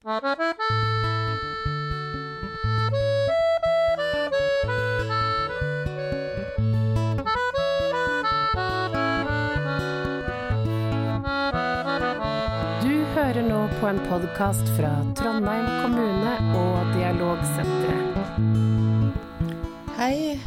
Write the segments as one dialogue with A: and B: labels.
A: Du hører nå på en podkast fra Trondheim kommune og Dialogsenteret.
B: Hei,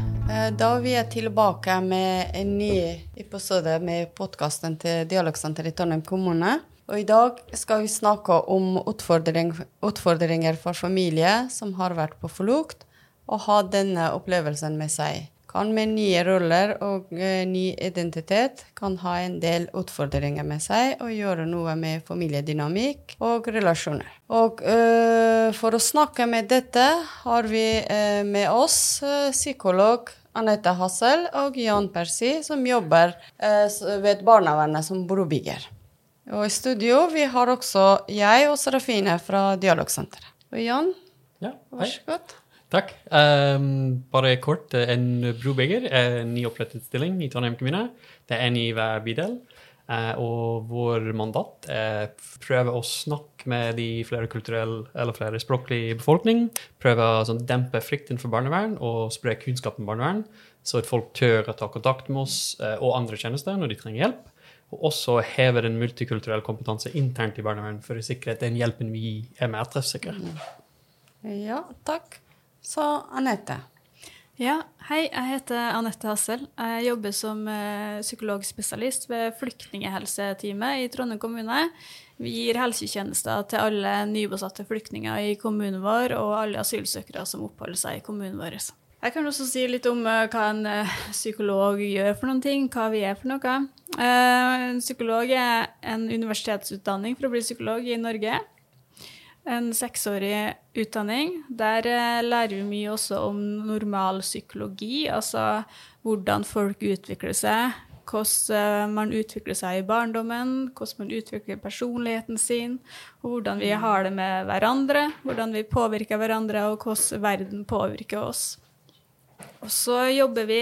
B: Da vi er tilbake med en ny episode med podkasten til Dialogsenteret i Trondheim kommune. Og i dag skal vi snakke om utfordring, utfordringer for familier som har vært på flukt og har denne opplevelsen med seg. Kan med nye roller og eh, ny identitet kan ha en del utfordringer med seg og gjøre noe med familiedynamikk og relasjoner. Og uh, for å snakke med dette har vi uh, med oss psykolog Anette Hassel og Jan Persi, som jobber ved barnevernet som brobygger. Og i studio vi har også jeg og Serafine fra Dialogsenteret. Og Jan,
C: Ja,
B: vær så god.
C: Takk. Um, bare kort. eh, En brobygger er en nyopprettet stilling i Trondheim kommune. Det er en i hver bydel. Uh, og vår mandat er å prøve å snakke med de flere kulturelle eller flere språklige befolkning. Prøve å sånn, dempe frykten for barnevern og spre kunnskap om barnevern, så at folk tør å ta kontakt med oss uh, og andre tjenester når de trenger hjelp. Og også heve den multikulturelle kompetanse internt i barnevern for å sikre at den hjelpen vi gir, er mer treffsikker.
B: Ja, takk. Så Anette.
D: Ja, hei, jeg heter Anette Hassel. Jeg jobber som eh, psykologspesialist ved Flyktninghelseteamet i Trondheim kommune. Vi gir helsetjenester til alle nybosatte flyktninger i kommunen vår og alle asylsøkere som oppholder seg i kommunen vår. Jeg kan også si litt om eh, hva en eh, psykolog gjør for noen ting, hva vi er for noe. Eh, En psykolog er en universitetsutdanning for å bli psykolog i Norge en seksårig utdanning. Der lærer vi mye også om normal psykologi, altså hvordan folk utvikler seg, hvordan man utvikler seg i barndommen, hvordan man utvikler personligheten sin, og hvordan vi har det med hverandre, hvordan vi påvirker hverandre, og hvordan verden påvirker oss. Og så jobber vi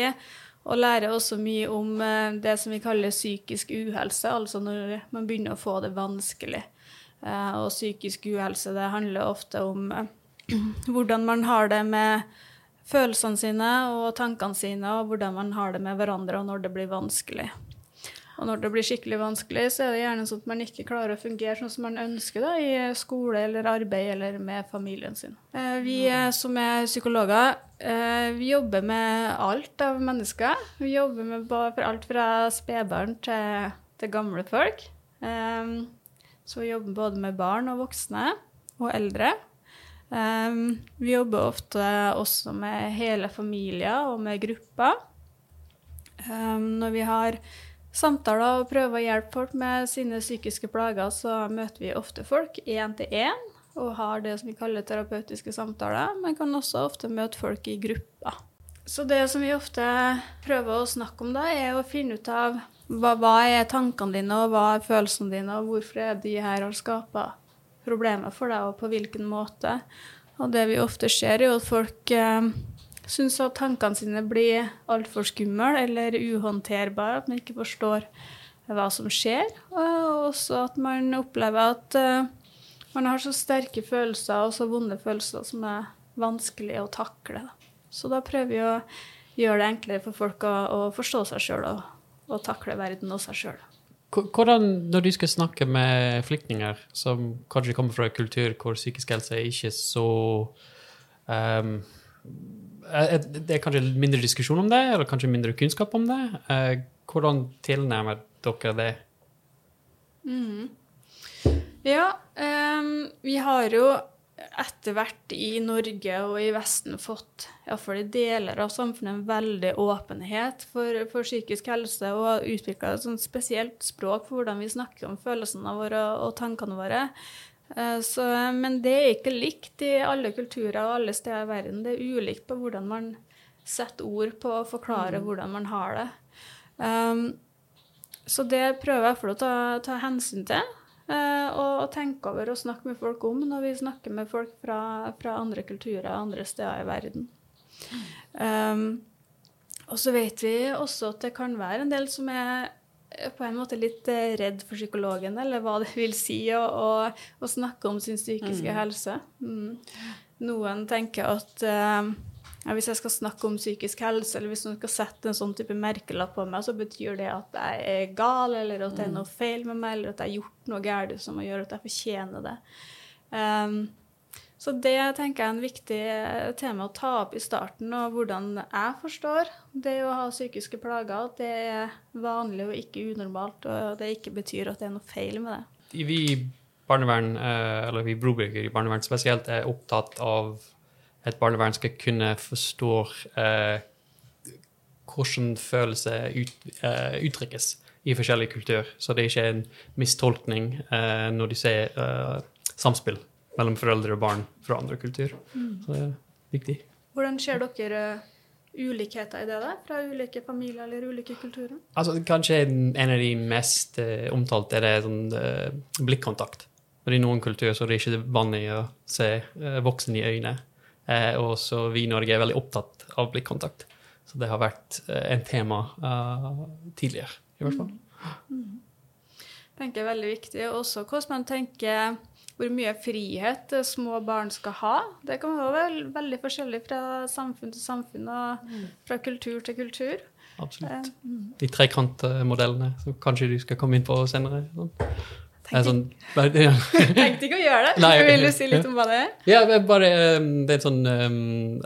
D: og lærer også mye om eh, det som vi kaller psykisk uhelse, altså når man begynner å få det vanskelig. Eh, Og psykisk uhelse, det handler ofte om eh, hvordan man har det med følelsene sine og tankene sine, og hvordan man har det med hverandre og når det blir vanskelig. Og når det blir skikkelig vanskelig, så er det gjerne sånn at man ikke klarer å fungere sånn som man ønsker da, i skole eller arbeid eller med familien sin. Vi som er psykologer, vi jobber med alt av mennesker. Vi jobber med alt fra spedbarn til, til gamle folk. Eh, Så vi jobber både med barn og voksne og eldre. Vi jobber ofte også med hele familier og med grupper. Når vi har samtaler og prøver å hjelpe folk med sine psykiske plager, så møter vi ofte folk én til én og har det som vi kaller terapeutiske samtaler, men kan også ofte møte folk i grupper. Så det som vi ofte prøver å snakke om da, er å finne ut av hva, hva er tankene dine, og hva er følelsene dine, og hvorfor er de her har skapa problemer for deg, og på hvilken måte. Og det vi ofte ser, er jo at folk eh, syns at tankene sine blir altfor skumle eller uhåndterbare, at man ikke forstår hva som skjer. Og også at man opplever at eh, man har så sterke følelser og så vonde følelser som er vanskelig å takle. Så da prøver vi å gjøre det enklere for folk å, å forstå seg sjøl og, og takle verden og seg sjøl.
C: Hvordan, når du skal snakke med flyktninger som kanskje kommer fra en kultur hvor psykisk helse er ikke så um, er- Det er kanskje mindre diskusjon om det, eller kanskje mindre kunnskap om det. Uh, hvordan tilnærmer dere det?
D: Ja, um, vi har jo etter hvert i Norge og i Vesten fått, iallfall i deler av samfunnet, en veldig åpenhet for, for psykisk helse, og har utvikla et sånt spesielt språk for hvordan vi snakker om følelsene våre og, og tankene våre. Eh, Så, men det er ikke likt i alle kulturer og alle steder i verden. Det er ulikt på hvordan man setter ord på å forklare hvordan man har det. Um, så det prøver jeg å ta, ta hensyn til. Eh, og tenke over og snakke med folk om når vi snakker med folk fra, fra andre kulturer andre steder i verden. Um, og så vet vi også at det kan være en del som er på en måte litt eh, redd for psykologen, eller hva det vil si å, å, å snakke om sin psykiske helse. Mm. Noen tenker at eh, ja, hvis jeg skal snakke om psykisk helse, eller hvis noen skal sette en sånn type merkelapp på meg, så betyr det at jeg er gal, eller at det er noe feil med meg, eller at jeg har gjort noe galt som gjør at jeg fortjener det. Um, så det tenker jeg er en viktig eh, tema å ta opp i starten, og hvordan jeg forstår det å ha psykiske plager. Det er vanlig og ikke unormalt, og det ikke betyr at det er noe feil med det.
C: Vi barnevern, eh, eller vi brobygger i barnevern spesielt, er opptatt av et barnevern skal kunne forstå eh, hvordan følelser ut, eh, uttrykkes i forskjellig kultur. Så det er ikke en mistolkning eh, når de ser eh, samspill mellom foreldre og barn fra andre kultur. Så det er viktig.
D: Hvordan ser dere ulikheter i det, da? Fra ulike familier eller ulike kulturer?
C: Altså, kanskje en, av de mest eh, omtalte er det sånn eh, blikkontakt. Og I noen kulturer så er det ikke vanlig å se eh, voksen i øynene. Eh, og så vi i Norge er veldig opptatt av blikkontakt. Så det har vært eh, en tema eh, tidligere, i hvert fall.
D: tenker jeg er veldig viktig. Også hvordan man tenker hvor mye frihet små barn skal ha. Det kan være vel, veldig forskjellig fra samfunn til samfunn og fra kultur til kultur.
C: Absolutt.
D: Eh,
C: De trekantmodellene som kanskje du skal komme inn på senere. Sånn. Det er
D: Tenkte,
C: sånn, bare- ja.
D: tenkte ikke å gjøre det.
C: Nei.
D: Vil du si litt om hva det er?
C: Ja, det bare um, Det er en sånn um,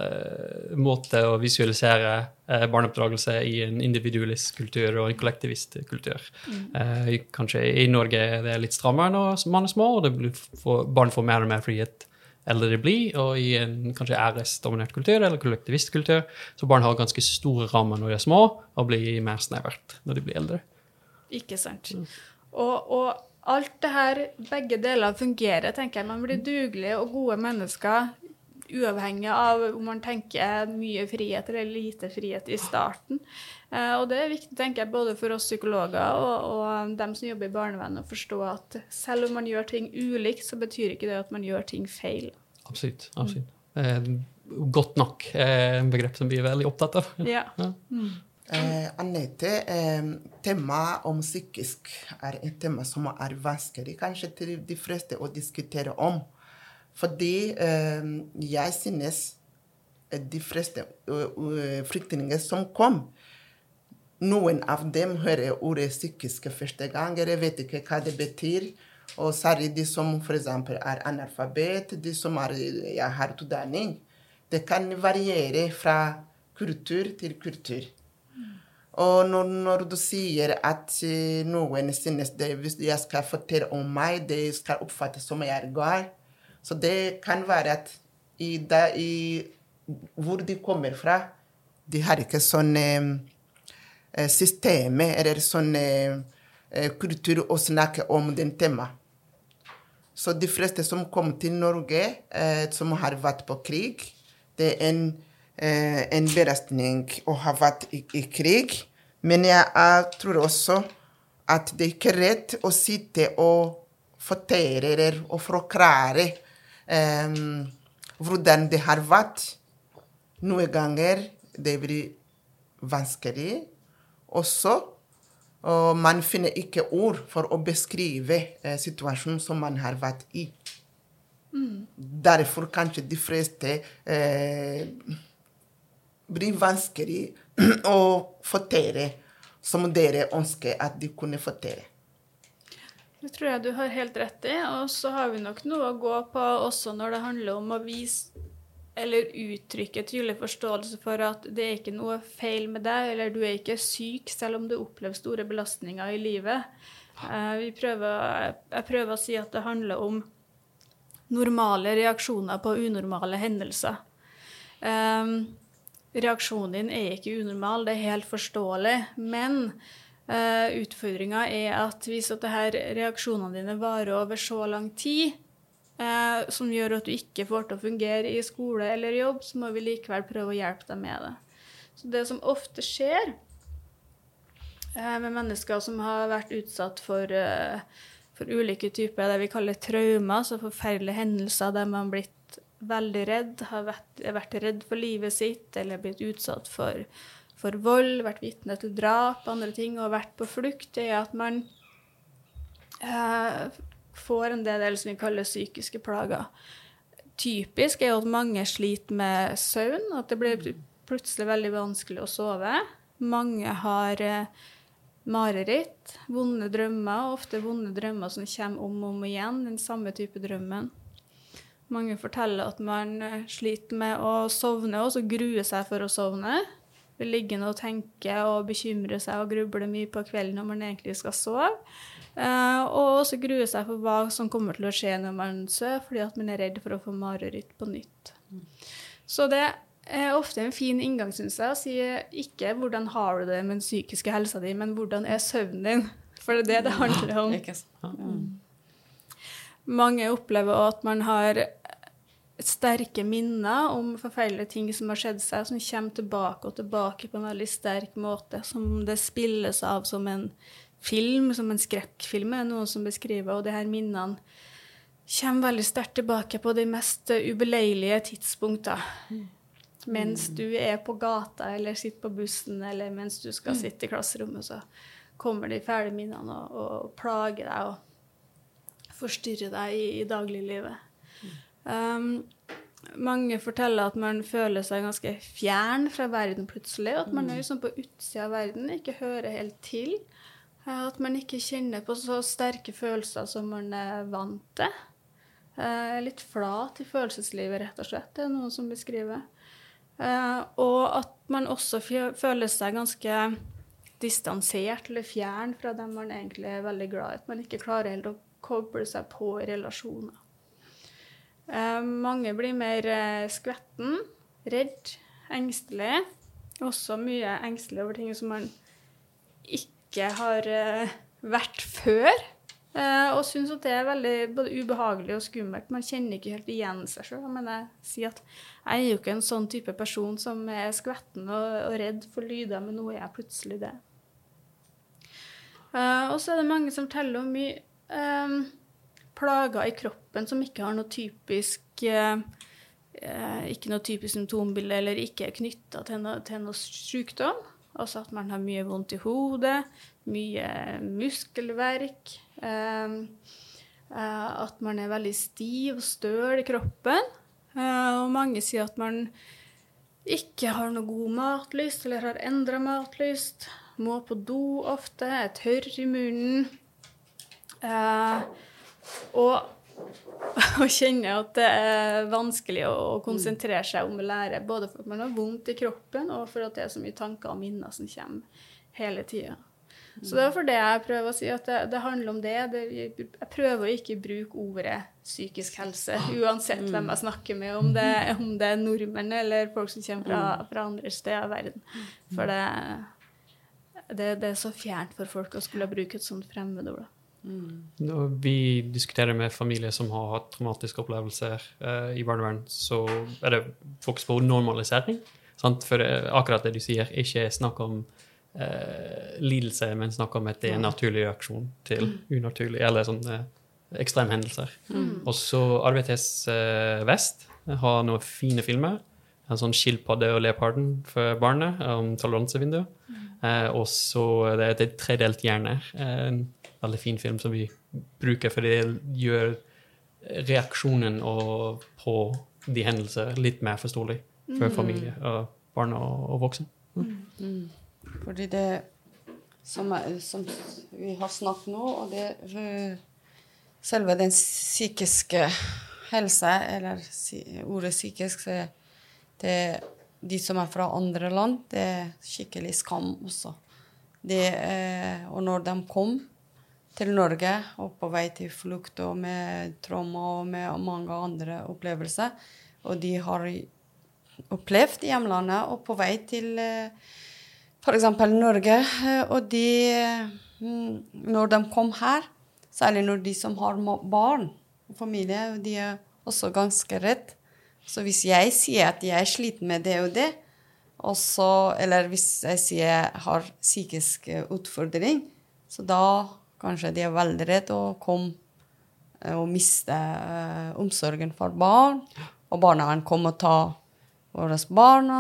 C: eh, måte å visualisere eh, barneoppdragelse i en individualist kultur og en kollektivist kultur. Eh, kanskje i Norge er det litt strammere når man er små, og det blir for, barn får mer og mer frihet eldre de blir, og i en kanskje æresdominert kultur eller kollektivistkultur, så barn har ganske store rammer når de er små, og blir mer snevert når de blir eldre.
D: Ikke sant. Og, og alt det her, begge deler fungerer, tenker jeg. Man blir dugelige og gode mennesker uavhengig av om man tenker mye frihet eller lite frihet i starten. Eh, og det er viktig, tenker jeg, både for oss psykologer og, og dem som jobber i barnevernet, å forstå at selv om man gjør ting ulikt, så betyr ikke det at man gjør ting feil.
C: Absolutt. absolutt. Eh, godt nok er en begrep som vi er veldig opptatt av.
D: Ja.
E: Eh, Anette, eh, temaet om psykisk er et tema som er vanskelig kanskje til de fleste å diskutere om. Fordi eh, jeg synes de fleste ø, flyktninger som kom, noen av dem hører ordet psykiske første gang. Jeg vet ikke hva det betyr. Og særlig de som f.eks. er analfabet, de som er, ja, har utdanning. Det kan variere fra kultur til kultur. Og når, når du sier at eh, noen synes det, hvis jeg skal fortelle om meg, det skal oppfattes som jeg er gal, så det kan være at i, da, i hvor de kommer fra, de har ikke sånne eh, eh, eller sånn eh, kultur å snakke om den temaet. Så de fleste som kom til Norge, som har vært på krig, det er en, en belastning å ha vært i, i krig. Men jeg eh, tror også at det ikke er rett å sitte og fortelle eller forklare eh, hvordan det har vært. Noen ganger det blir vanskelig. Også og man finner ikke ord for å beskrive eh, situasjonen som man har vært i. Derfor kanskje de fleste eh, blir vanskelig å fortelle som dere ønsker at de kunne fortelle.
D: Det tror jeg du har helt rett i. Og så har vi nok noe å gå på også når det handler om å vise eller uttrykke tydelig forståelse for at det er ikke noe feil med deg, eller du er ikke syk selv om du opplever store belastninger i livet. Eh, prøver, jeg prøver å si at det handler om normale reaksjoner på unormale hendelser. Um, reaksjonen din er ikke unormal, det er helt forståelig. Men uh, utfordringa er at hvis at her reaksjonene dine varer over så lang tid, uh, som gjør at du ikke får til å fungere i skole eller jobb, så må vi likevel prøve å hjelpe deg med det. Så det som ofte skjer uh, med mennesker som har vært utsatt for for ulike typer det vi kaller traumer, så forferdelige hendelser der man har blitt veldig redd, har vært, vært redd for livet sitt eller blitt utsatt for, for vold, vært vitne til drap, andre ting, og vært på flukt, det er at man eh, får en del som vi kaller psykiske plager. Typisk er jo at mange sliter med søvn, at det blir plutselig veldig vanskelig å sove. Mange har eh, mareritt, vonde drømmer, ofte vonde drømmer som kommer om og om igjen, den samme type drømmen. Mange forteller at man eh, sliter med å sovne og så gruer seg for å sovne. Blir liggende og tenke og bekymre seg og gruble mye på kvelden når man egentlig skal sove. Eh, og også grue seg for hva som kommer til å skje når man sover, fordi at man er redd for å få mareritt på nytt. Så det er ofte en fin inngang, syns jeg, å si ikke 'hvordan har du det med den psykiske helsa di', men 'hvordan er søvnen din'? For det er det det handler om.
B: Ikke sant?
D: Mange opplever at man har sterke minner om forferdelige ting som har skjedd seg, som kommer tilbake og tilbake på en veldig sterk måte, som det spilles av som en film, som en skrekkfilm, er noen som beskriver, og de her minnene kommer veldig sterkt tilbake på de mest ubeleilige tidspunkter. Mens du er på gata eller sitter på bussen, eller mens du skal sitte i klasserommet, så kommer de fæle minnene og, og plager deg og forstyrrer deg i, i dagliglivet. Um, mange forteller at man føler seg ganske fjern fra verden plutselig. At man er liksom på utsida av verden, ikke hører helt til. Eh, At man ikke kjenner på så sterke følelser som man er vant til. Eh, Litt flat i følelseslivet, rett og slett. Det er noen som beskriver. Eh, Og at man også føler seg ganske distansert eller fjern fra dem man egentlig er veldig glad i. At man ikke klarer helt å koble seg på relasjoner. Eh, mange blir mer eh, skvetten, redd, engstelig. Også mye engstelig over ting som man ikke har eh, vært før. Og syns at det er veldig både ubehagelig og skummelt. Man kjenner ikke helt igjen seg sjøl. Men jeg sier at jeg er jo ikke en sånn type person som er skvetten og, og redd for lyder, men nå er jeg plutselig det. Og så er det mange som teller om mye eh, plager i kroppen som ikke har noe typisk eh, ikke noe typisk symptombilde eller ikke er knytta til, noe- til noe sykdom. Altså at man har mye vondt i hodet, mye muskelverk. eh, eh, at man er veldig stiv og støl i kroppen. Eh, og mange sier at man ikke har noe god matlyst eller har endra matlyst. Må på do ofte, er tørr i munnen. Eh, og, og kjenner at det er vanskelig å, konsentrere seg om å lære. Både for at man har vondt i kroppen, og for at det er så mye tanker og minner som kommer hele tida. Så det er for det jeg prøver å si, at det, det handler om det. det. Jeg prøver å ikke bruke ordet psykisk helse, uansett hvem jeg snakker med, om det, om det er nordmenn eller folk som kommer fra, fra andre steder i verden. For det, det er så fjernt for folk å skulle bruke et sånt fremmedord.
C: Når vi diskuterer med familier som har hatt traumatiske opplevelser uh, i barnevern, så er det fokus på normalisering. Sant? For eh, akkurat det du sier, ikke snakk om uh, lidelse, men snakk om at det er en naturlig reaksjon til unaturlig, eller sånne ekstremhendelser. Og så RVTS uh, Vest har noen fine filmer. En sånn 'Skilpadde og leoparden' for barnet om toleransevinduet. Og så det er et tredelt hjerne. Uh, veldig fin film som vi bruker, for det gjør reaksjonen og, på de hendelser litt mer forståelig for familie, og barn og, og voksne.
B: Fordi det som, som vi har snakket nå, og det øh, Selve den psykiske helse, eller ordet psykisk, så det de som er fra andre land, det er skikkelig skam også. Det, eh, og når de kom til Norge og på vei til flukt og med trauma og med mange andre opplevelser, og de har opplevd hjemlandet og på vei til eh, f.eks. Norge. eh, Og de mm, Når de kom her, særlig når de som har barn og familie, de er også ganske redde. Så hvis jeg sier at jeg er sliten med det og det, og eller hvis jeg sier jeg har psykisk eh, utfordring, så da kanskje de er veldig redde å eh, og miste eh, omsorgen for barn. Og barnevernet kommer og tar våre barn.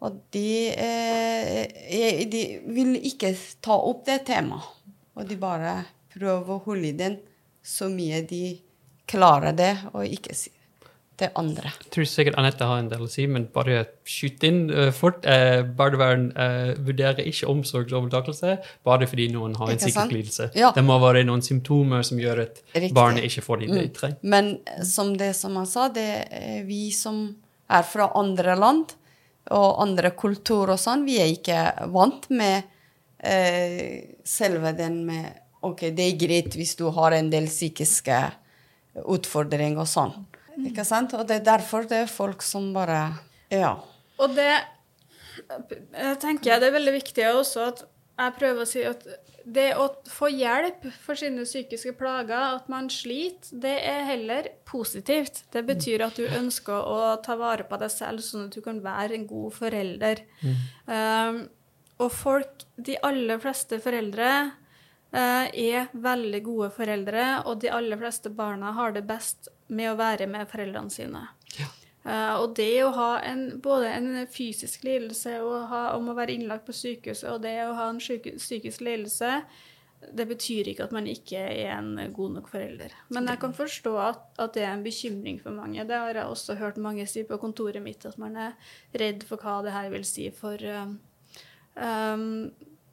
B: og de, eh, de vil ikke ta opp det temaet. Og de bare prøver å holde i den så mye de klarer det, og ikke si det andre.
C: Jeg tror sikkert Anette har en del å si, men bare skyt inn uh, fort. Uh, barnevern uh, vurderer ikke omsorgsovertakelse bare fordi noen har en psykisk lidelse.
B: Ja.
C: Det må være noen symptomer som gjør at
B: Riktig.
C: barnet ikke får de de
B: Mm.
C: trenger.
B: Men som det som han sa, det er vi som er fra andre land og andre kulturer og sånn, vi er ikke vant med selve den med OK, det er greit hvis du har en del psykiske utfordringer og sånn. Ikke sant? Og det er derfor det er folk som bare Ja.
D: Og det jeg tenker jeg det er veldig viktig også at jeg prøver å si at det å få hjelp for sine psykiske plager, at man sliter, det er heller positivt. Det betyr at du ønsker å ta vare på deg selv, sånn at du kan være en god forelder. Um, og folk, de aller fleste foreldre, uh, er veldig gode foreldre, og de aller fleste barna har det best med å være med foreldrene sine. Eh, og det å ha en, både en fysisk lidelse og ha, om å være innlagt på sykehuset, og det å ha en syke, psykisk lidelse, det betyr ikke at man ikke er en god nok forelder. Men jeg kan forstå at, at det er en bekymring for mange. Det har jeg også hørt mange si på kontoret mitt, at man er redd for hva det her vil si for um,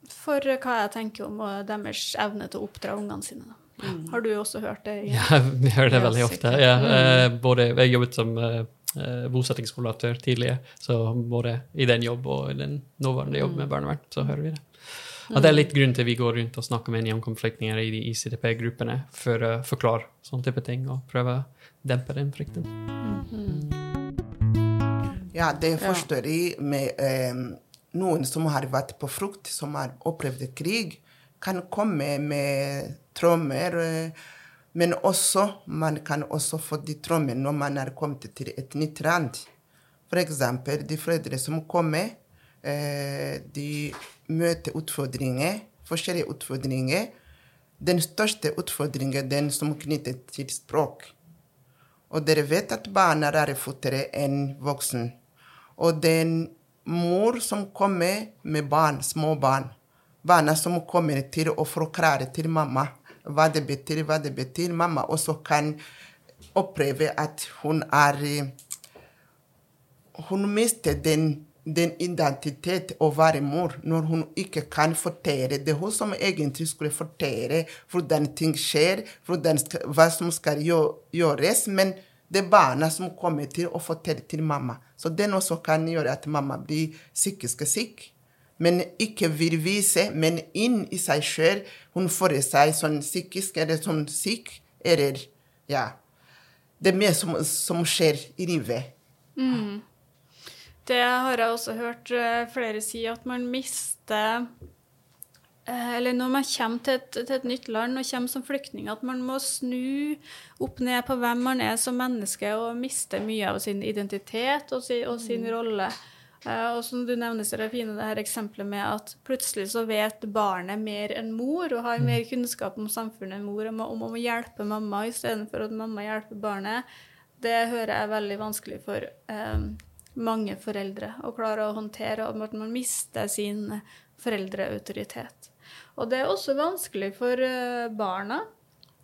D: for hva jeg tenker om uh, deres evne til å oppdra ungene sine. Da. Har du også hørt det?
C: Ja, vi hører det
B: Ja,
C: veldig ofte. Ja, eh, både, jeg jobbet som eh, eh, bosettingskoordinator tidligere, så både i den jobb og i den nåværende jobb med barnevern, så hører vi det. Og det er litt grunn til vi går rundt og snakker med nyankomne flyktninger i de ICDP-gruppene for å forklare sånne type ting og prøve å dempe den frykten.
E: Ja, det forstår jeg med eh, noen som har vært på frukt, som har opplevd krig, kan komme med traumer. Eh, men også, man kan også få de trommene når man har kommet til et nytt land. Eksempel de foreldre som kommer, eh, de møter utfordringer, forskjellige utfordringer. Den største utfordringen er den som er knyttet til språk. Og dere vet at barn er rarefotere enn voksen. Og den mor som kommer med barn, små barn, barna som kommer til å forklare til mamma hva det betyr, hva det betyr, mamma også kan oppleve at hun er Hun mister den, den identitet å være mor når hun ikke kan fortelle. Det er hun som egentlig skulle fortelle hvordan ting skjer, hvordan, hva som skal gjøres. Men det er barna som kommer til å fortelle til mamma. Så den også kan gjøre at mamma blir psykisk syk. Men ikke vil vise, men inn i seg sjøl. Hun føler seg sånn psykisk eller sånn syk. Eller ja. Det er mye som, som skjer i livet.
D: Det har jeg også hørt eh, flere si, at man mister eh, Eller når man kommer til et, til et nytt land og kommer som flyktning, at man må snu opp ned på hvem man er som menneske, og miste mye av sin identitet og, si, og sin rolle. Eh, og som du nevner, Serafine, det her eksempelet med at plutselig så vet barnet mer enn mor, og har mer kunnskap om samfunnet enn mor, om, om å hjelpe mamma istedenfor at mamma hjelper barnet. Det hører jeg er veldig vanskelig for eh, mange foreldre å klare å håndtere, og at man mister sin foreldreautoritet. Og det er også vanskelig for eh, barna,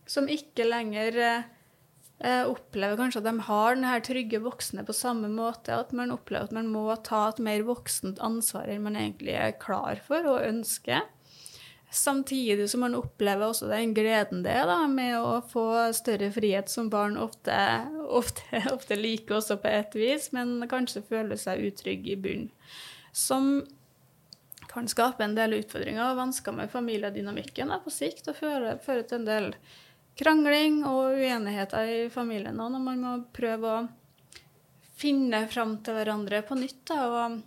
D: som ikke lenger eh, opplever kanskje at de har denne trygge voksne på samme måte, at man opplever at man må ta et mer voksent ansvar enn man egentlig er klar for og ønsker. Samtidig som man opplever også den gleden det er med å få større frihet som barn ofte, ofte, ofte liker også på et vis, men kanskje føler seg utrygg i bunnen. Som kan skape en del utfordringer og vansker med familiedynamikken da, på sikt, og føre, føre til en del krangling og uenigheter i familien òg, når man må prøve å finne fram til hverandre på nytt. Da, og,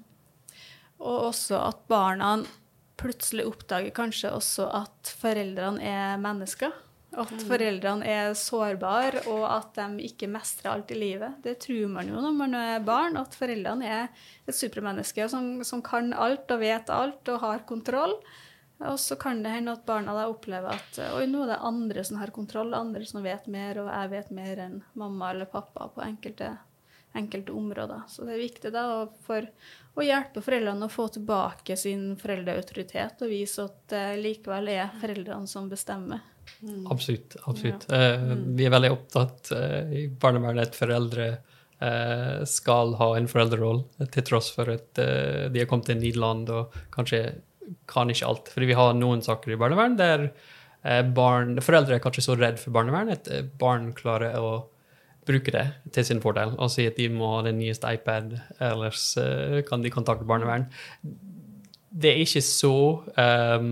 D: og også at barna plutselig oppdager kanskje også at foreldrene er mennesker. At foreldrene er sårbare, og at de ikke mestrer alt i livet. Det tror man jo når man er barn, at foreldrene er et supermenneske som, som kan alt og vet alt og har kontroll. Og så kan det hende at barna da opplever at oi, nå er det andre som har kontroll, andre som vet mer, og jeg vet mer enn mamma eller pappa på enkelte, enkelte områder. Så det er viktig da for å hjelpe foreldrene å få tilbake sin foreldreautoritet og vise at det likevel er foreldrene som bestemmer.
C: Absolutt. absolutt. Eh, vi er veldig opptatt eh, i barnevernet at foreldre eh, skal ha en foreldrerolle, til tross for at eh, de har kommet til Nederland og kanskje kan ikke alt. Fordi vi har noen saker i barnevern der eh, barn, foreldre er kanskje så redd for barnevern at eh, barn klarer å bruke det til sin fordel og si at de må ha den nyeste iPad, ellers eh, kan de kontakte barnevern. Det er ikke så eh,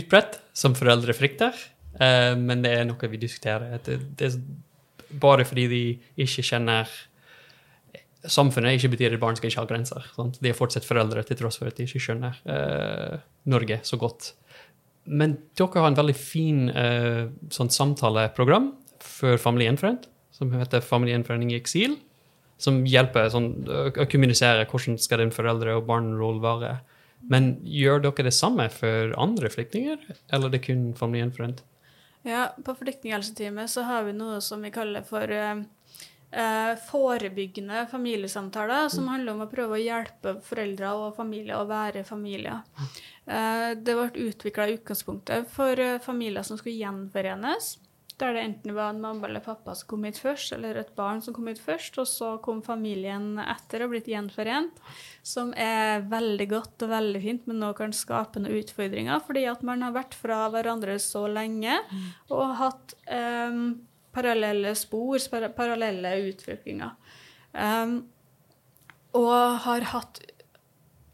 C: utbredt som foreldre frykter, eh, men det er noe vi diskuterer. Det er bare fordi de ikke kjenner Samfunnet ikke betyr at barn skal ikke ha grenser. Sant? De er fortsatt foreldre til tross for at de ikke skjønner eh, Norge så godt. Men dere har en veldig fin eh, sånn samtaleprogram for familiegjenforent, som heter Familiegjenforening i eksil, som hjelper sånn, å å kommunisere hvordan skal din foreldre- og barnerolle være. Men gjør dere det samme for andre flyktninger, eller er det kun familiegjenforent?
D: Ja, på flyktninghelseteamet så har vi noe som vi kaller for eh, eh, forebyggende familiesamtaler, som handler om å prøve å hjelpe foreldre og familier å være familier. Eh, det ble utvikla i utgangspunktet for eh, familier som skulle gjenforenes. Der det enten var en mamma eller pappa som kom hit først, eller et barn som kom hit først, og så kom familien etter og blitt gjenforent. Som er veldig godt og veldig fint, men nå kan skape noen utfordringer. Fordi at man har vært fra hverandre så lenge og hatt em, parallelle spor, parallelle utviklinger. Um, og har hatt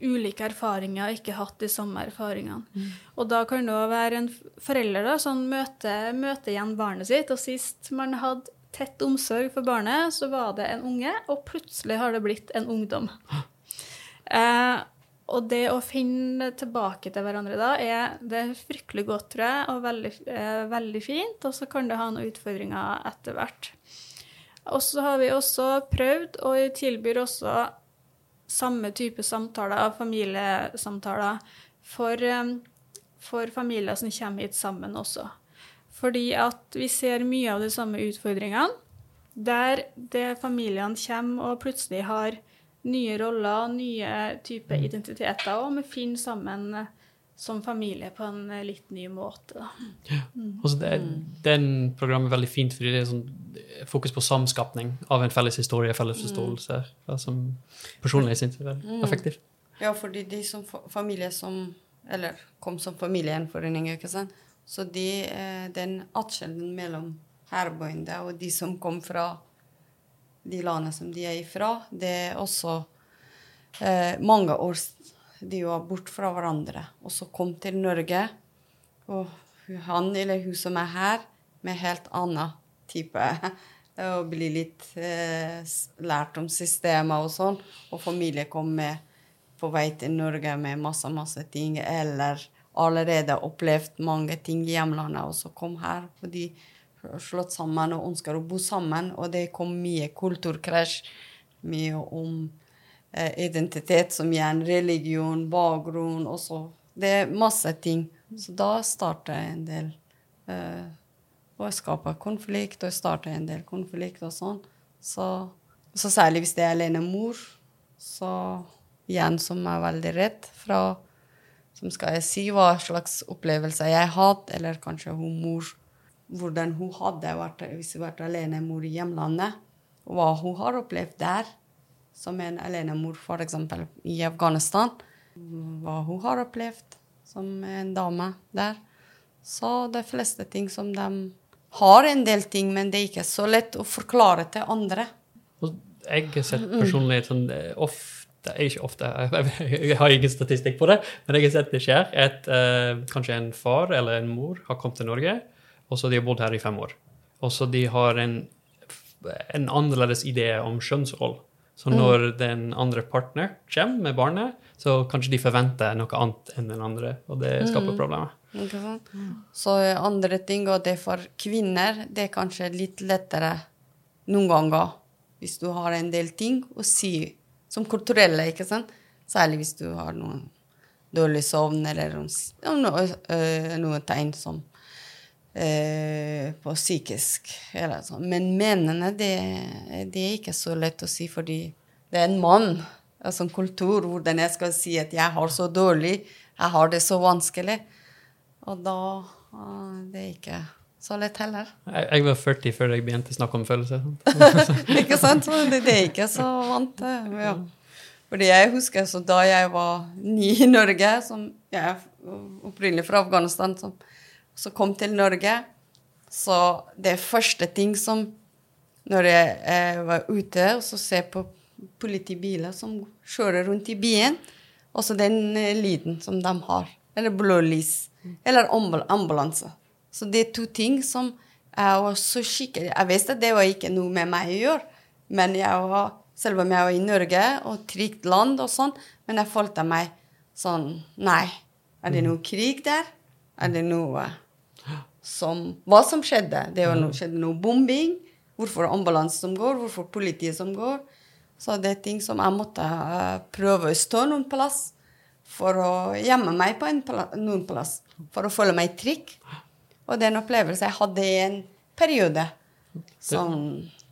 D: ulike erfaringer, ikke hatt de samme erfaringene. Og da kan det òg være en forelder da, som møter, møter igjen barnet sitt, og sist man hadde tett omsorg for barnet, så var det en unge, og plutselig har det blitt en ungdom. Eh, og det å finne tilbake til hverandre da, er, det er fryktelig godt, tror jeg, og veldig, eh, veldig fint, og så kan det ha noen utfordringer etter hvert. Og så har vi også prøvd, og vi tilbyr også samme type samtaler, familiesamtaler, for, eh, for familier som kommer hit sammen også. Fordi at vi ser mye av de samme utfordringene, der det familiene kommer og plutselig har nye roller, nye typer identiteter, og vi finner sammen eh, som familie på en eh, litt ny måte. Da.
C: Altså det, Den programmet er veldig fint fordi det er sånn fokus på samskapning av en felles historie, felles forståelse, mm. som personlig syns er veldig effektivt.
B: Ja, fordi de som familie som Eller kom som familiegjenforening, ikke sant. Så de, eh, den atskillnaden mellom herboende og de som kom fra de landene som de er ifra, det er også eh, mange år de var bort fra hverandre, og så kom til Norge. Og han eller hun som er her, med helt annen type Og bli litt eh, lært om systemet og sånn. Og familie kom med på vei til Norge med masse, masse ting, eller allerede opplevd mange ting i hjemlandet, og så kom her, fordi slått sammen og ønsker å bo sammen, og det kom mye kulturkrasj, mye om eh, identitet som igjen, religion, bakgrunn, og så Det er masse ting. Så da starter en del eh, jeg skaper konflikt, og starte en del konflikt og sånn. Så, så særlig hvis det er alenemor, så igjen som er veldig redd fra Som skal jeg si hva slags opplevelse jeg har hatt, eller kanskje hun mor Hvordan hun hadde vært hvis hun vært alenemor i hjemlandet, hva hun har opplevd der. Som en alenemor, f.eks. i Afghanistan. Hva hun har opplevd som en dame der. Så de fleste ting som de har en del ting, men det er ikke så lett å forklare til andre.
C: Jeg har sett personlig sånn eh, ofte Ikke ofte, jeg har ingen statistikk på det, men jeg har sett det skjer at eh, kanskje en far eller en mor har kommet til Norge, og så de har bodd her i fem år. Og så de har en, en annerledes idé om kjønnsroll. Så når den andre partner kommer med barnet, så kanskje de forventer noe annet enn den andre, og det skaper problemer.
B: Ikke sant? Så andre ting, og det for kvinner, det er kanskje litt lettere noen ganger hvis du har en del ting å si som kulturelle, ikke sant? Særlig hvis du har noen dårlig sovn eller noen, s- ja, noe, øh, noen tegn som eh, på psykisk. Eller. Men mennene, det, det er ikke så lett å si, fordi det er en mann. Altså en kultur hvordan jeg skal si at jeg har så dårlig, jeg har det så vanskelig. Og da Det er ikke så lett heller.
C: Jeg, jeg var 40 før jeg begynte å snakke om følelser.
B: ikke sant? Det, det er ikke så vant. Ja. Fordi jeg husker så da jeg var ny i Norge, som jeg er opprinnelig fra Afghanistan, som, så kom til Norge, så det første ting som Når jeg, eh, var ute og så ser på politibiler som kjører rundt i byen, og så den eh, lyden som de har, eller blålys, eller ambulanse. Så det er to ting som jeg var så skikkelig Jeg visste at det var ikke noe med meg å gjøre, men jeg var selv om jeg var i Norge og trygt land og sånn, men jeg følte meg sånn Nei, er det noe krig der? Er det noe som Hva som skjedde? Det var noe, skjedde noe bombing. Hvorfor ambulanse som går? Hvorfor politiet som går? Så det er ting som jeg måtte uh, prøve å stå noen plass for å gjemme meg på pla noen plass. For å føle meg trygg. Og det er en opplevelse jeg hadde i en periode. Sånn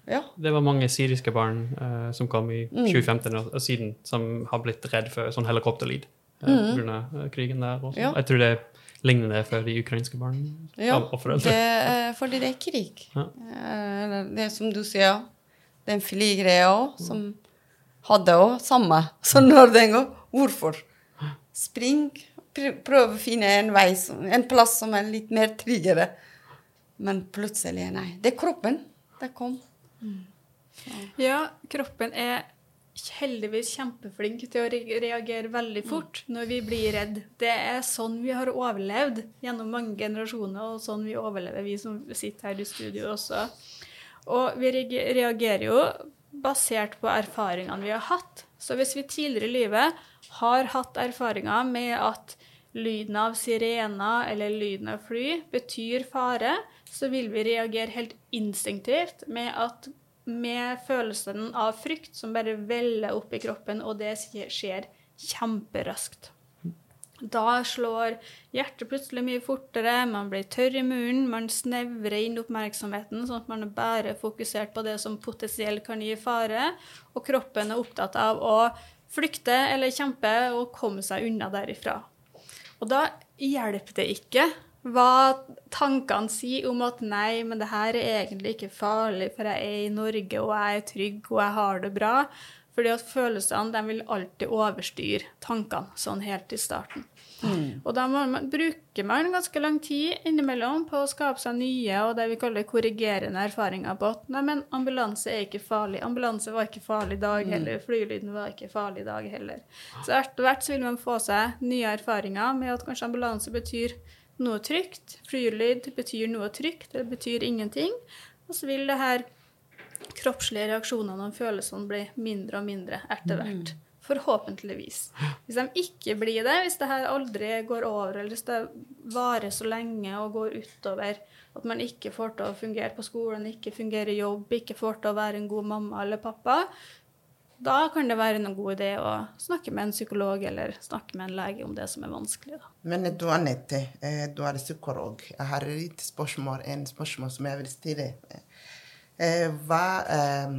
B: ja.
C: Det var mange syriske barn uh, som kom i 2015 og, og, siden, som har blitt redd for sånn helikopterlyd uh, mm. pga. Krigen der. Også. Ja. Jeg tror det er lignende for de ukrainske barna
B: ja, og foreldre. Ja, fordi det er krig. Ja. det som du sier, den flygreia òg, som hadde òg samme som når den går. Hvorfor? Spring, prøv å finne en vei, en plass som er litt mer tryggere. Men plutselig, nei. Det er kroppen. Det kom.
D: Ja, kroppen er heldigvis kjempeflink til å reagere veldig mm. fort når vi blir redd. Det er sånn vi har overlevd gjennom mange generasjoner, og sånn vi overlever, vi som sitter her i studio også. Og vi reagerer jo basert på erfaringene vi har hatt. Så hvis vi tidligere i livet har hatt erfaringer med at lyden av sirener eller lyden av fly betyr fare, så vil vi reagere helt instinktivt med, at, med følelsen av frykt som bare veller opp i kroppen, og det skjer kjemperaskt. Da slår hjertet plutselig mye fortere, man blir tørr i munnen, man snevrer inn oppmerksomheten, sånn at man er bare fokusert på det som potensielt kan gi fare, og kroppen er opptatt av å flykte eller kjempe og komme seg unna derifra. Og da hjelper det ikke hva tankene sier om at nei, men det her er egentlig ikke farlig, for jeg er i Norge, og jeg er trygg, og jeg har det bra. Fordi at følelsene de vil alltid overstyre tankene sånn helt i starten. Mm. Og da man, bruker man ganske lang tid innimellom på å skape seg nye og det vi kaller korrigerende erfaringer på at nei, men ambulanse er ikke farlig. Ambulanse var ikke farlig i dag mm. heller. Flylyden var ikke farlig i dag heller. Så etter hvert så vil man få seg nye erfaringer med at kanskje ambulanse betyr noe trygt. Flylyd betyr noe trygt, det betyr ingenting. Og så vil det her kroppslige reaksjonene og følelsene bli mindre og mindre etter hvert. Mm. Forhåpentligvis. Hvis de ikke blir det, hvis det her aldri går over, eller hvis det varer så lenge og går utover at man ikke får til å fungere på skolen, ikke fungerer i jobb, ikke får til å være en god mamma eller pappa, da kan det være en god idé å snakke med en psykolog eller snakke med en lege om det som er vanskelig. Da.
E: Men du Anette, eh, du er psykolog. Jeg har et spørsmål, en spørsmål som jeg vil stille. Eh, hva, eh,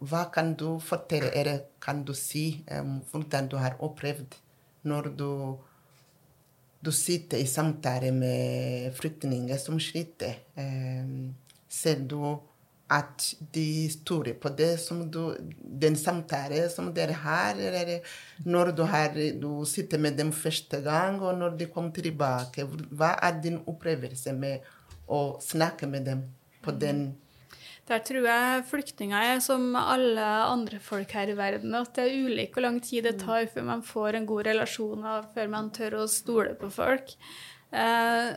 E: hva kan du fortelle, eller kan du si, hvordan du har opplevd når du, du sitter i samtale med flyktninger som sliter? Ser du at de stoler på det som du, den samtalen som dere har, eller når du, har, du sitter med dem første gang, og når de kommer tilbake. Hva er din opplevelse med å snakke med dem på mm. den
D: der tror jeg flyktninger er som alle andre folk her i verden. At det er ulik hvor lang tid det mm. tar før man får en god relasjon og før man tør å stole på folk. Eh,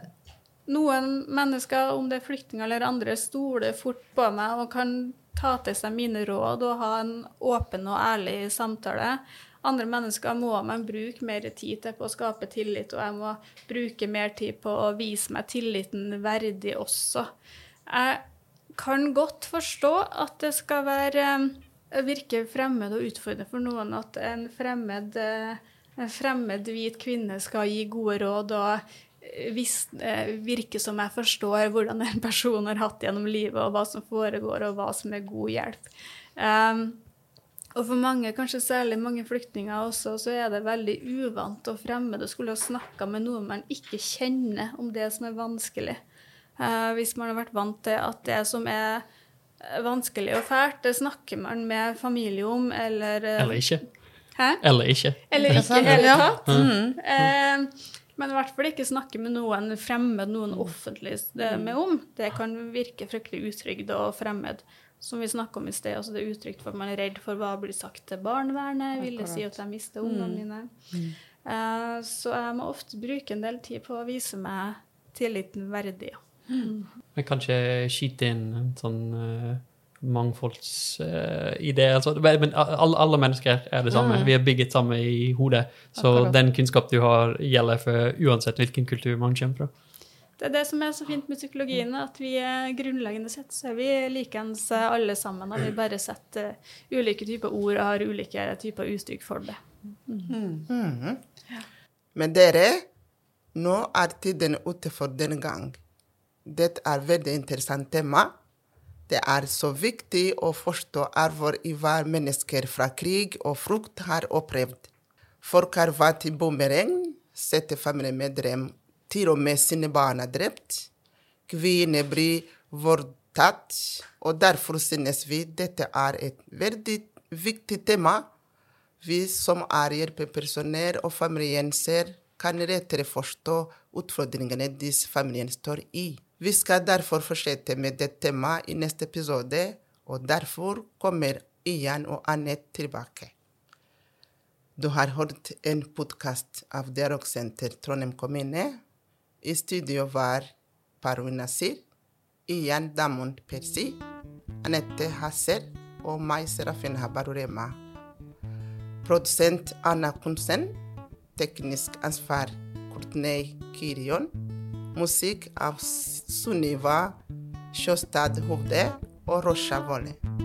D: noen mennesker, om det er flyktninger eller andre, stoler fort på meg og kan ta til seg mine råd og ha en åpen og ærlig samtale. Andre mennesker må man bruke mer tid til på å skape tillit, og jeg må bruke mer tid på å vise meg tilliten verdig også. Jeg kan godt forstå at det skal være eh, virke fremmed og utfordrende for noen at en fremmed, eh, en fremmed hvit kvinne skal gi gode råd og hvis, eh, virke som jeg forstår hvordan en person har hatt gjennom livet, og hva som foregår, og hva som er god hjelp. Um, og for mange, kanskje særlig mange flyktninger også, så er det veldig uvant og fremmed å skulle ha snakka med noen man ikke kjenner om det som er vanskelig. Uh, hvis man har vært vant til at det som er vanskelig og fælt, det snakker man med familie om, eller uh,
C: Eller ikke.
D: Hæ?
C: Eller ikke.
D: Eller ikke i
B: det
D: hele tatt.
B: Mm.
D: Eh, men i hvert fall ikke snakke med noen fremmed, noen offentlig eh,
B: Mm.
D: med om. Det kan virke fryktelig utrygt og fremmed. Som vi snakka om i sted, altså det er utrygt for at man er redd for hva blir sagt til barnevernet. Vil det si at jeg mister ungene
B: Mm.
D: mine? Eh, så jeg må ofte bruke en del tid på å vise meg tilliten verdig.
C: Men kanskje skyte inn en sånn uh, mangfoldsidé. altså, men alle, alle mennesker er det samme.
B: Mm.
C: Vi er bygget sammen i hodet. Så
B: Akkurat.
C: den kunnskap du har, gjelder for uansett hvilken kultur man kommer fra.
D: Det er det som er så fint med psykologien, at vi er grunnleggende sett så er vi likeens eh, alle sammen. Og vi bare setter eh, ulike typer ord og har ulike typer uttrykk for det.
E: Mhm. Men dere, nå er tiden ute for den gang. Dette er veldig interessant tema. Det er så viktig å forstå alvor i hva mennesker fra krig og frukt har opplevd. Folk har vært i bomberegn, sett familiemedlem til og med sine barn drept. Kvinner blir voldtatt, og derfor synes vi dette er et veldig viktig tema. Vi som er hjelpepersonell og familienser, kan lettere forstå utfordringene disse familiene står i. Vi skal derfor fortsette med dette temaet i neste episode, og derfor kommer Ian og Annette tilbake. Du har hørt en podkast av Dialogsenter Trondheim kommune. I studio var Parvin Nasir, Ian Damond Persi, Anette Hassel og meg, Serafin Habarurema. Produsent Anna Kunsen. Teknisk ansvar Courtney Kirion. Musikk av Sunniva Sjøstad Hovde og Rosha Volle.